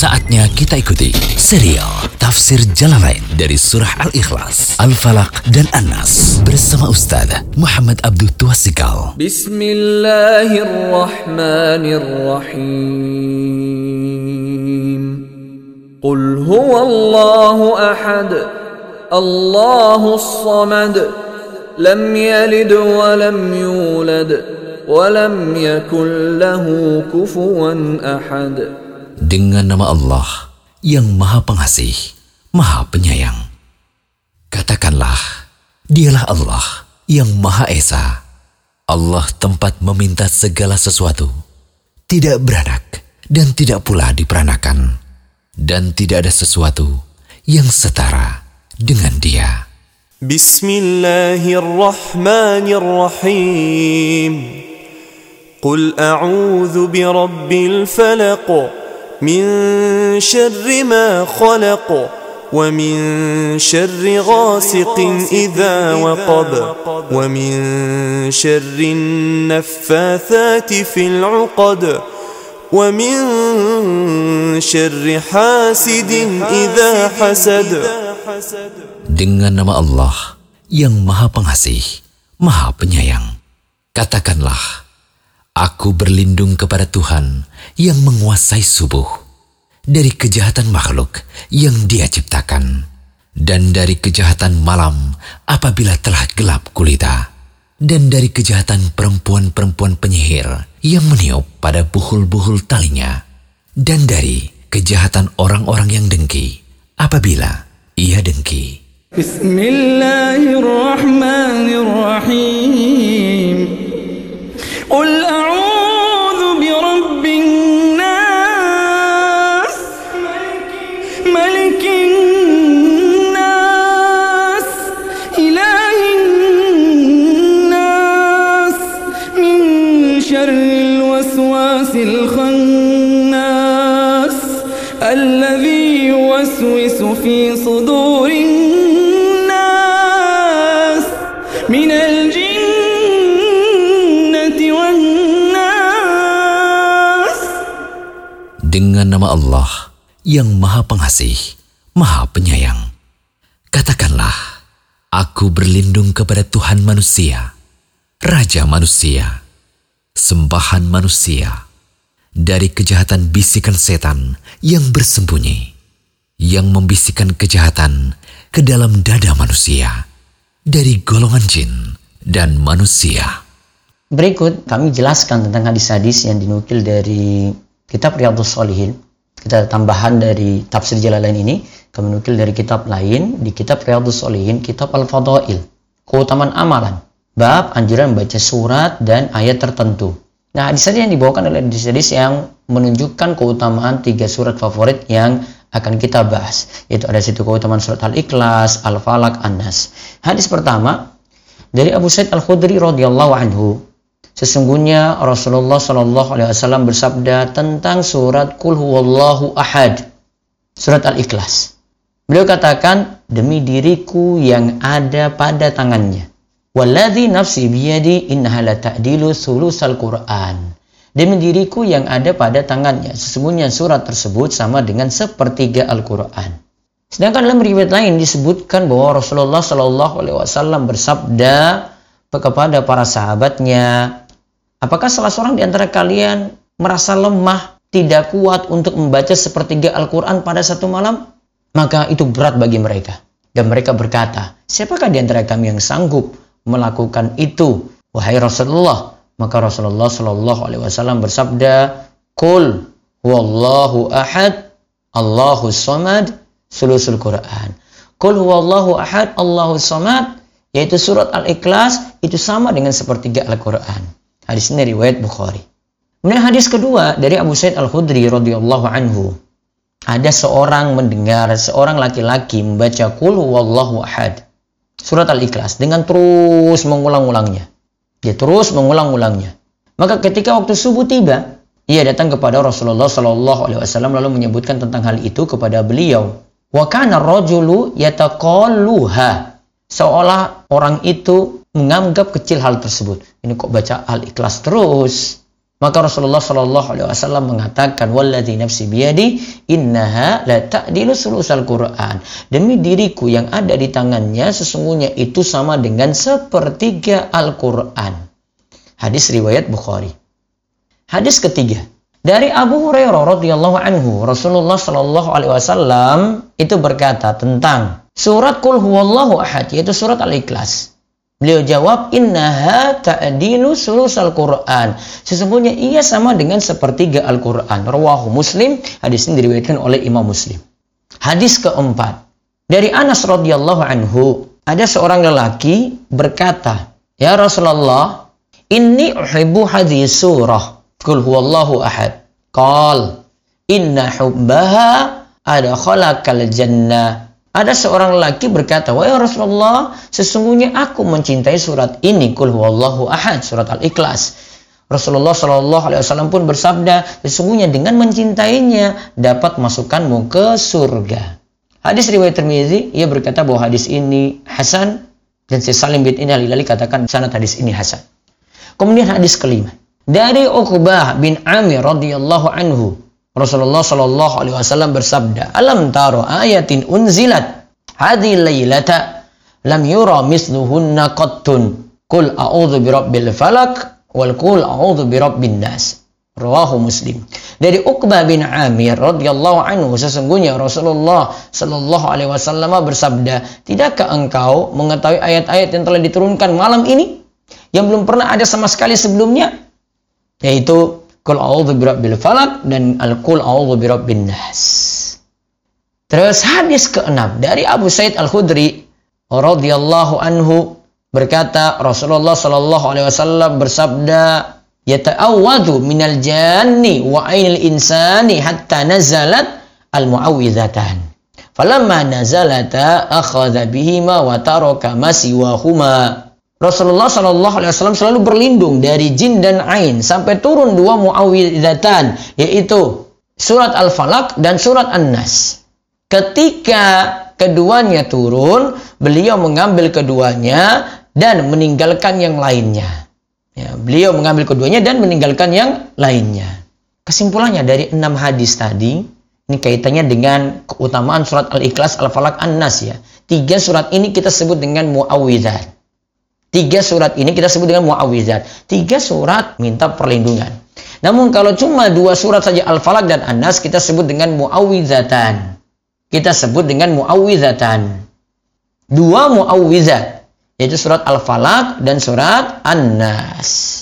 Saatnya kita ikuti serial Tafsir Jalalain dari Surah Al-Ikhlas, Al-Falaq, dan An-Nas bersama Ustaz Muhammad Abdul Tuasikal. Bismillahirrahmanirrahim. Qul huwa Allahu ahad, Allahu samad, lam yalid wa lam yulad, wa lam yakul lahu kufuwan ahad. Dengan nama Allah yang Maha Pengasih, Maha Penyayang. Katakanlah, Dialah Allah yang Maha Esa. Allah tempat meminta segala sesuatu, tidak beranak dan tidak pula diperanakan, dan tidak ada sesuatu yang setara dengan Dia. Bismillahirrahmanirrahim. Qul a'udzu birabbil falaq. من شر ما خلق ومن شر غاسق إذا وقب ومن شر النفاثات في العقد ومن شر حاسد إذا حسد. Dengan nama Allah yang Maha Pengasih, Maha Penyayang, katakanlah, Aku berlindung kepada Tuhan yang menguasai subuh dari kejahatan makhluk yang Dia ciptakan dan dari kejahatan malam apabila telah gelap kulita dan dari kejahatan perempuan-perempuan penyihir yang meniup pada buhul-buhul talinya dan dari kejahatan orang-orang yang dengki apabila ia dengki. Bismillahirrahmanirrahim. في صدور الناس من الجنة والناس Dengan nama Allah yang Maha Pengasih, Maha Penyayang. Katakanlah, aku berlindung kepada Tuhan manusia, Raja manusia, sembahan manusia, dari kejahatan bisikan setan yang bersembunyi yang membisikkan kejahatan ke dalam dada manusia dari golongan jin dan manusia. Berikut kami jelaskan tentang hadis-hadis yang dinukil dari kitab Riyadhus Shalihin. Kita tambahan dari tafsir Jalalain ini, kami nukil dari kitab lain di kitab Riyadhus Shalihin, kitab Al-Fadail, keutamaan amalan, bab anjuran membaca surat dan ayat tertentu. Nah, hadis-hadis yang dibawakan oleh hadis-hadis yang menunjukkan keutamaan tiga surat favorit yang akan kita bahas yaitu ada situ keutamaan surat Al-Ikhlas, Al-Falaq, An-Nas. Hadis pertama dari Abu Sa'id Al-Khudri radhiyallahu anhu sesungguhnya Rasulullah shallallahu alaihi wasallam bersabda tentang surat Qul huwallahu ahad surat Al-Ikhlas. Beliau katakan demi diriku yang ada pada tangannya. Walladzi nafsi biyadi innaha la ta'dilu sulusal Qur'an demi diriku yang ada pada tangannya. Sesungguhnya surat tersebut sama dengan sepertiga Al-Quran. Sedangkan dalam riwayat lain disebutkan bahwa Rasulullah Shallallahu Alaihi Wasallam bersabda kepada para sahabatnya, apakah salah seorang di antara kalian merasa lemah, tidak kuat untuk membaca sepertiga Al-Quran pada satu malam? Maka itu berat bagi mereka. Dan mereka berkata, siapakah di antara kami yang sanggup melakukan itu? Wahai Rasulullah, maka Rasulullah Shallallahu Alaihi Wasallam bersabda, "Kul huwallahu ahad, Allahu samad, sulusul Quran." Kul huwallahu ahad, Allahu samad, yaitu surat Al-Ikhlas itu sama dengan sepertiga Al-Quran. Hadis ini riwayat Bukhari. Kemudian hadis kedua dari Abu Said Al-Khudri radhiyallahu anhu. Ada seorang mendengar seorang laki-laki membaca Kul huwallahu ahad. Surat Al-Ikhlas dengan terus mengulang-ulangnya. Dia terus mengulang-ulangnya. Maka ketika waktu subuh tiba, ia datang kepada Rasulullah Shallallahu Alaihi Wasallam lalu menyebutkan tentang hal itu kepada beliau. Wa kana rajulu yataqalluha. Seolah orang itu menganggap kecil hal tersebut. Ini kok baca al-ikhlas terus. Maka Rasulullah Shallallahu Alaihi Wasallam mengatakan, "Walladzi nafsi biyadi, innaha la ta'dilu sulusal Quran." Demi diriku yang ada di tangannya, sesungguhnya itu sama dengan sepertiga Al-Quran. Hadis riwayat Bukhari. Hadis ketiga dari Abu Hurairah radhiyallahu anhu, Rasulullah Shallallahu Alaihi Wasallam itu berkata tentang surat Qul Huwallahu Ahad, yaitu surat Al-Ikhlas. Beliau jawab, Innaha ta'dilu sulusal Quran. Sesungguhnya ia sama dengan sepertiga Al-Quran. Rawahu Muslim, hadis ini diriwayatkan oleh Imam Muslim. Hadis keempat. Dari Anas radhiyallahu anhu, ada seorang lelaki berkata, Ya Rasulullah, inni uhibbu hadis surah. Qul huwallahu ahad. Qal, inna hubbaha ada khalaqal jannah ada seorang laki berkata, "Wahai Rasulullah, sesungguhnya aku mencintai surat ini, Qul huwallahu ahad, surat Al-Ikhlas." Rasulullah Shallallahu alaihi wasallam pun bersabda, "Sesungguhnya dengan mencintainya dapat masukkanmu ke surga." Hadis riwayat Tirmizi, ia berkata bahwa hadis ini hasan dan si Salim bin Inal katakan sanad hadis ini hasan. Kemudian hadis kelima dari Uqbah bin Amir radhiyallahu anhu Rasulullah Shallallahu Alaihi Wasallam bersabda, "Alam taro ayatin unzilat hadhi laylata lam yura misluhunna qattun. Qul a'udzu birabbil falak wal qul a'udzu birabbin nas." Rawahu Muslim. Dari Uqbah bin Amir radhiyallahu anhu sesungguhnya Rasulullah Shallallahu alaihi wasallam bersabda, "Tidakkah engkau mengetahui ayat-ayat yang telah diturunkan malam ini yang belum pernah ada sama sekali sebelumnya?" Yaitu Qul a'udzu birabbil falak dan al-qul a'udzu birabbin nas. Terus hadis keenam dari Abu Said Al-Khudri radhiyallahu anhu berkata Rasulullah sallallahu alaihi wasallam bersabda yata'awwadhu minal janni wa ainil insani hatta nazalat al-mu'awwidzatan. Falamma nazalata akhadha bihima wa taraka ma siwahuma. Rasulullah Shallallahu Alaihi Wasallam selalu berlindung dari jin dan ain sampai turun dua muawwidatan yaitu surat Al-Falaq dan surat An-Nas. Ketika keduanya turun, beliau mengambil keduanya dan meninggalkan yang lainnya. Ya, beliau mengambil keduanya dan meninggalkan yang lainnya. Kesimpulannya dari enam hadis tadi, ini kaitannya dengan keutamaan surat Al-Ikhlas, Al-Falaq, An-Nas ya. Tiga surat ini kita sebut dengan muawwidzat. Tiga surat ini kita sebut dengan muawizat. Tiga surat minta perlindungan. Namun kalau cuma dua surat saja Al-Falaq dan An-Nas kita sebut dengan muawizatan. Kita sebut dengan muawizatan. Dua muawizat yaitu surat Al-Falaq dan surat An-Nas.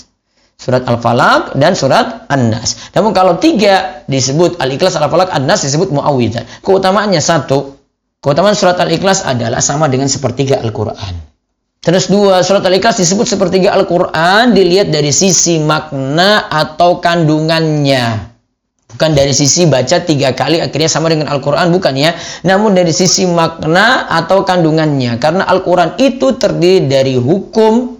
Surat Al-Falaq dan surat An-Nas. Namun kalau tiga disebut Al-Ikhlas, Al-Falaq, An-Nas disebut muawizat. Keutamaannya satu, keutamaan surat Al-Ikhlas adalah sama dengan sepertiga Al-Quran. Terus dua, surat Al-Ikhlas disebut sepertiga Al-Quran dilihat dari sisi makna atau kandungannya. Bukan dari sisi baca tiga kali akhirnya sama dengan Al-Quran, bukan ya. Namun dari sisi makna atau kandungannya. Karena Al-Quran itu terdiri dari hukum,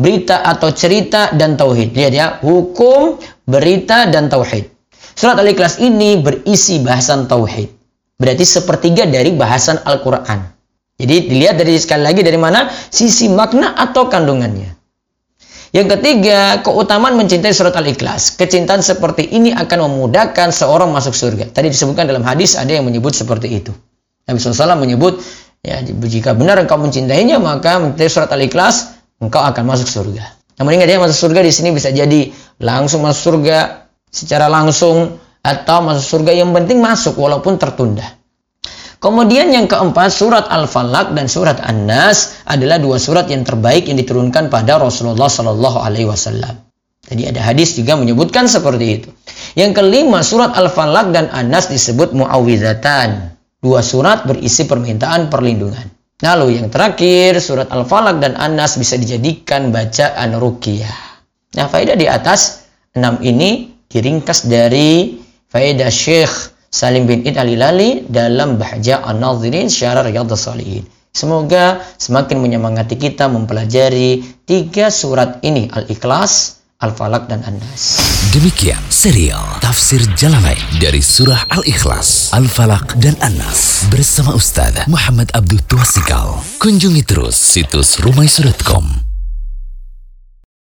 berita atau cerita, dan tauhid. Lihat ya, hukum, berita, dan tauhid. Surat Al-Ikhlas ini berisi bahasan tauhid. Berarti sepertiga dari bahasan Al-Quran. Jadi dilihat dari sekali lagi dari mana sisi makna atau kandungannya. Yang ketiga, keutamaan mencintai surat Al-Ikhlas. Kecintaan seperti ini akan memudahkan seorang masuk surga. Tadi disebutkan dalam hadis ada yang menyebut seperti itu. Nabi SAW menyebut, ya jika benar engkau mencintainya, maka mencintai surat Al-Ikhlas, engkau akan masuk surga. Namun ingat ya, masuk surga di sini bisa jadi langsung masuk surga secara langsung atau masuk surga yang penting masuk walaupun tertunda. Kemudian yang keempat, surat Al-Falaq dan surat An-Nas adalah dua surat yang terbaik yang diturunkan pada Rasulullah Shallallahu Alaihi Wasallam. Jadi ada hadis juga menyebutkan seperti itu. Yang kelima, surat Al-Falaq dan An-Nas disebut muawwidatan. Dua surat berisi permintaan perlindungan. Lalu yang terakhir, surat Al-Falaq dan An-Nas bisa dijadikan bacaan ruqyah. Nah, faedah di atas enam ini diringkas dari faedah Syekh Salim bin Id Alilali dalam Bahja An-Nazirin Syarah Riyadhus Salihin. Semoga semakin menyemangati kita mempelajari tiga surat ini Al-Ikhlas, Al-Falaq dan An-Nas. Demikian serial Tafsir Jalalain dari surah Al-Ikhlas, Al-Falaq dan An-Nas bersama Ustaz Muhammad Abdul Tuasikal. Kunjungi terus situs rumaisurah.com